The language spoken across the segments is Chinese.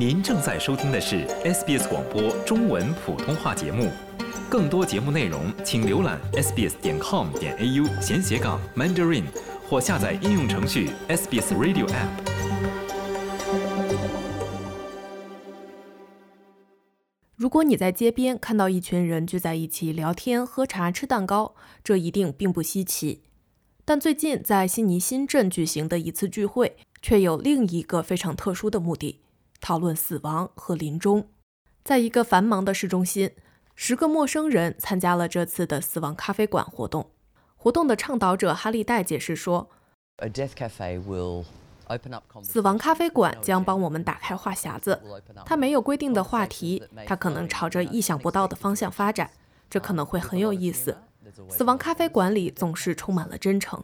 您正在收听的是 SBS 广播中文普通话节目，更多节目内容请浏览 sbs 点 com 点 au 闲斜杠 mandarin 或下载应用程序 SBS Radio App。如果你在街边看到一群人聚在一起聊天、喝茶、吃蛋糕，这一定并不稀奇。但最近在悉尼新镇举行的一次聚会，却有另一个非常特殊的目的：讨论死亡和临终。在一个繁忙的市中心，十个陌生人参加了这次的死亡咖啡馆活动。活动的倡导者哈利戴解释说。死亡咖啡馆将帮我们打开话匣子。它没有规定的话题，它可能朝着意想不到的方向发展，这可能会很有意思。死亡咖啡馆里总是充满了真诚。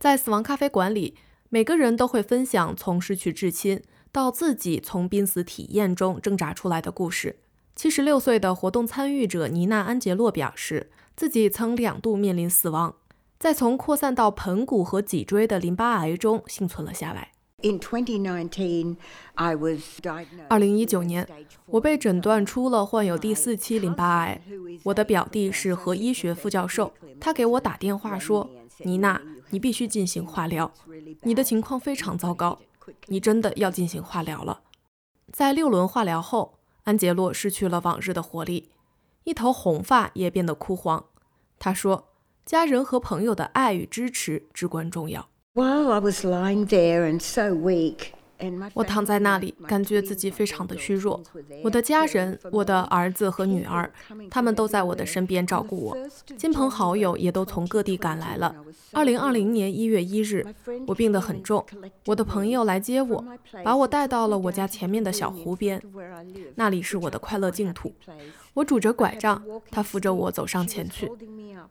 在死亡咖啡馆里，每个人都会分享从失去至亲到自己从濒死体验中挣扎出来的故事。七十六岁的活动参与者尼娜·安杰洛表示，自己曾两度面临死亡。在从扩散到盆骨和脊椎的淋巴癌中幸存了下来。二零一九年，我被诊断出了患有第四期淋巴癌。我的表弟是核医学副教授，他给我打电话说：“妮娜，你必须进行化疗，你的情况非常糟糕，你真的要进行化疗了。”在六轮化疗后，安杰洛失去了往日的活力，一头红发也变得枯黄。他说。家人和朋友的爱与支持至关重要。我躺在那里，感觉自己非常的虚弱。我的家人，我的儿子和女儿，他们都在我的身边照顾我。亲朋好友也都从各地赶来了。二零二零年一月一日，我病得很重。我的朋友来接我，把我带到了我家前面的小湖边，那里是我的快乐净土。我拄着拐杖，他扶着我走上前去。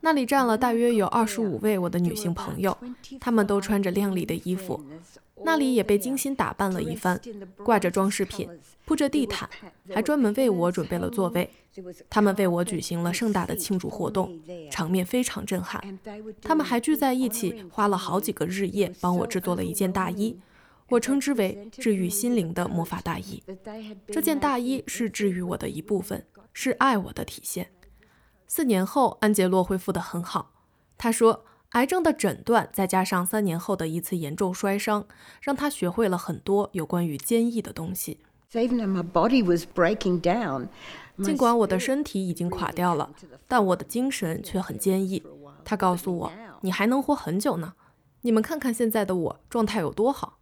那里站了大约有二十五位我的女性朋友，她们都穿着亮丽的衣服。那里也被精心打扮了一番，挂着装饰品，铺着地毯，还专门为我准备了座位。他们为我举行了盛大的庆祝活动，场面非常震撼。他们还聚在一起，花了好几个日夜，帮我制作了一件大衣，我称之为治愈心灵的魔法大衣。这件大衣是治愈我的一部分，是爱我的体现。四年后，安杰洛恢复得很好。他说。癌症的诊断，再加上三年后的一次严重摔伤，让他学会了很多有关于坚毅的东西。尽管我的身体已经垮掉了，但我的精神却很坚毅。他告诉我：“你还能活很久呢。”你们看看现在的我，状态有多好。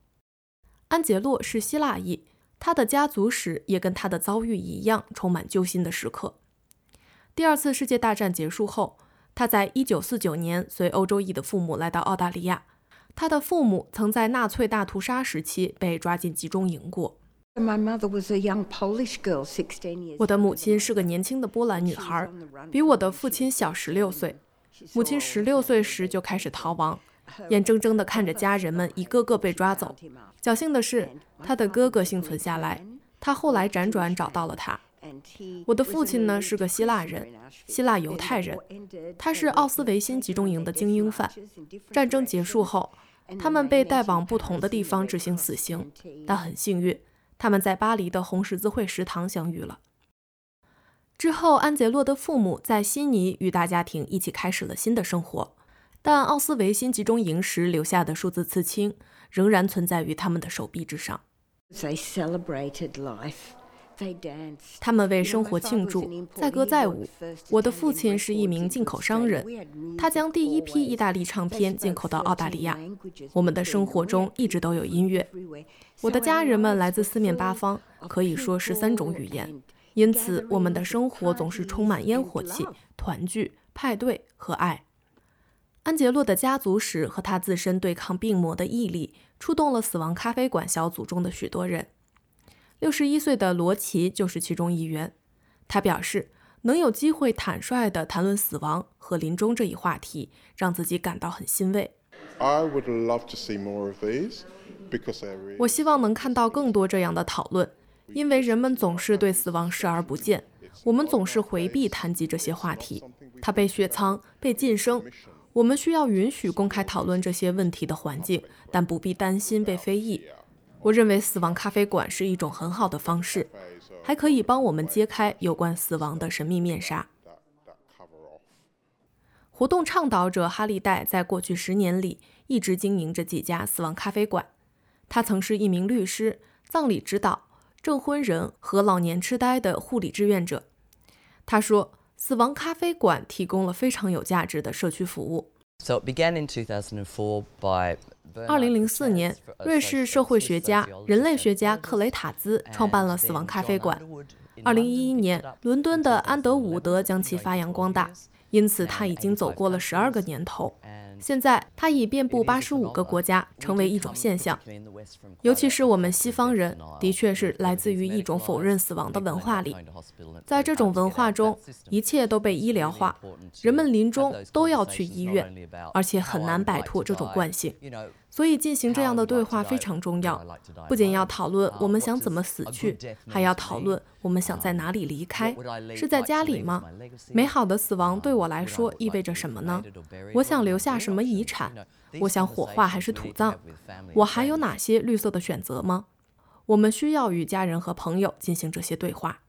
安杰洛是希腊裔，他的家族史也跟他的遭遇一样，充满揪心的时刻。第二次世界大战结束后。他在1949年随欧洲裔的父母来到澳大利亚。他的父母曾在纳粹大屠杀时期被抓进集中营过。我的母亲是个年轻的波兰女孩，比我的父亲小十六岁。母亲十六岁时就开始逃亡，眼睁睁地看着家人们一个个被抓走。侥幸的是，他的哥哥幸存下来。他后来辗转找到了他。我的父亲呢是个希腊人，希腊犹太人，他是奥斯维辛集中营的精英犯。战争结束后，他们被带往不同的地方执行死刑，但很幸运，他们在巴黎的红十字会食堂相遇了。之后，安杰洛的父母在悉尼与大家庭一起开始了新的生活，但奥斯维辛集中营时留下的数字刺青仍然存在于他们的手臂之上。他们为生活庆祝，载歌载舞。我的父亲是一名进口商人，他将第一批意大利唱片进口到澳大利亚。我们的生活中一直都有音乐。我的家人们来自四面八方，可以说十三种语言，因此我们的生活总是充满烟火气、团聚、派对和爱。安杰洛的家族史和他自身对抗病魔的毅力，触动了死亡咖啡馆小组中的许多人。六十一岁的罗奇就是其中一员。他表示，能有机会坦率地谈论死亡和临终这一话题，让自己感到很欣慰。我希望能看到更多这样的讨论，因为人们总是对死亡视而不见，我们总是回避谈及这些话题。他被雪藏，被晋升。我们需要允许公开讨论这些问题的环境，但不必担心被非议。我认为死亡咖啡馆是一种很好的方式，还可以帮我们揭开有关死亡的神秘面纱。活动倡导者哈利戴在过去十年里一直经营着几家死亡咖啡馆。他曾是一名律师、葬礼指导、证婚人和老年痴呆的护理志愿者。他说，死亡咖啡馆提供了非常有价值的社区服务。二零零四年，瑞士社会学家、人类学家克雷塔兹创办了死亡咖啡馆。二零一一年，伦敦的安德伍德将其发扬光大，因此他已经走过了十二个年头。现在，它已遍布八十五个国家，成为一种现象。尤其是我们西方人，的确是来自于一种否认死亡的文化里。在这种文化中，一切都被医疗化，人们临终都要去医院，而且很难摆脱这种惯性。所以，进行这样的对话非常重要。不仅要讨论我们想怎么死去，还要讨论我们想在哪里离开。是在家里吗？美好的死亡对我来说意味着什么呢？我想留下什么遗产？我想火化还是土葬？我还有哪些绿色的选择吗？我们需要与家人和朋友进行这些对话。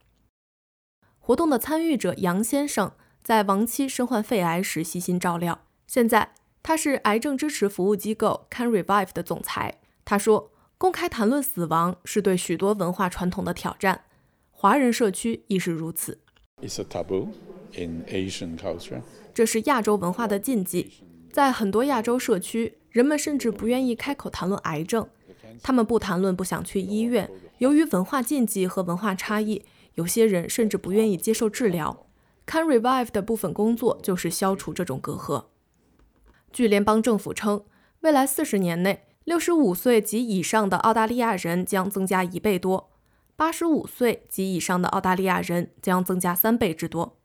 活动的参与者杨先生在亡妻身患肺癌时悉心照料，现在。他是癌症支持服务机构 Can Revive 的总裁。他说：“公开谈论死亡是对许多文化传统的挑战，华人社区亦是如此。这是亚洲文化的禁忌，在很多亚洲社区，人们甚至不愿意开口谈论癌症。他们不谈论不想去医院，由于文化禁忌和文化差异，有些人甚至不愿意接受治疗。Can Revive 的部分工作就是消除这种隔阂。”据联邦政府称未来四十年内六十五岁及以上的澳大利亚人将增加一倍多八十五岁及以上的澳大利亚人将增加三倍之多。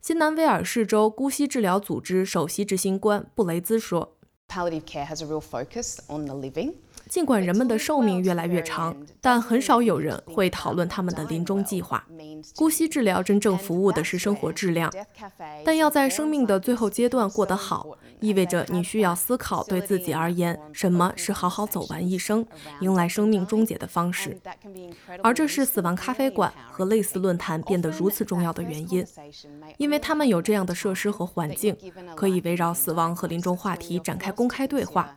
新南威尔士州姑息治疗组织首席执行官布雷兹说。Palliative care has a real focus on the living. 尽管人们的寿命越来越长，但很少有人会讨论他们的临终计划。姑息治疗真正服务的是生活质量，但要在生命的最后阶段过得好，意味着你需要思考对自己而言什么是好好走完一生、迎来生命终结的方式。而这是死亡咖啡馆和类似论坛变得如此重要的原因，因为他们有这样的设施和环境，可以围绕死亡和临终话题展开公开对话。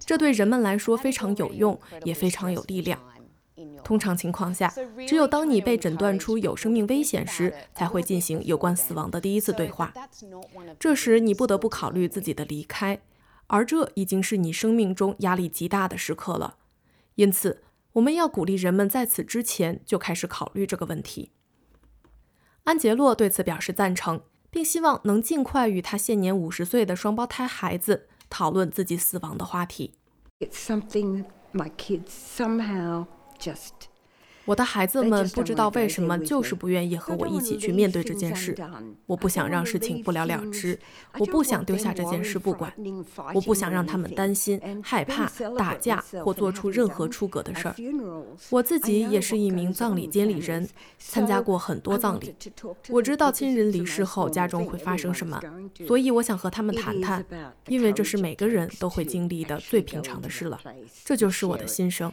这对人们来说非常有用，也非常有力量。通常情况下，只有当你被诊断出有生命危险时，才会进行有关死亡的第一次对话。这时，你不得不考虑自己的离开，而这已经是你生命中压力极大的时刻了。因此，我们要鼓励人们在此之前就开始考虑这个问题。安杰洛对此表示赞成，并希望能尽快与他现年五十岁的双胞胎孩子。讨论自己死亡的话题。我的孩子们不知道为什么就是不愿意和我一起去面对这件事。我不想让事情不了了之，我不想丢下这件事不管，我不想让他们担心、害怕、打架或做出任何出格的事儿。我自己也是一名葬礼监理人，参加过很多葬礼，我知道亲人离世后家中会发生什么，所以我想和他们谈谈，因为这是每个人都会经历的最平常的事了。这就是我的心声。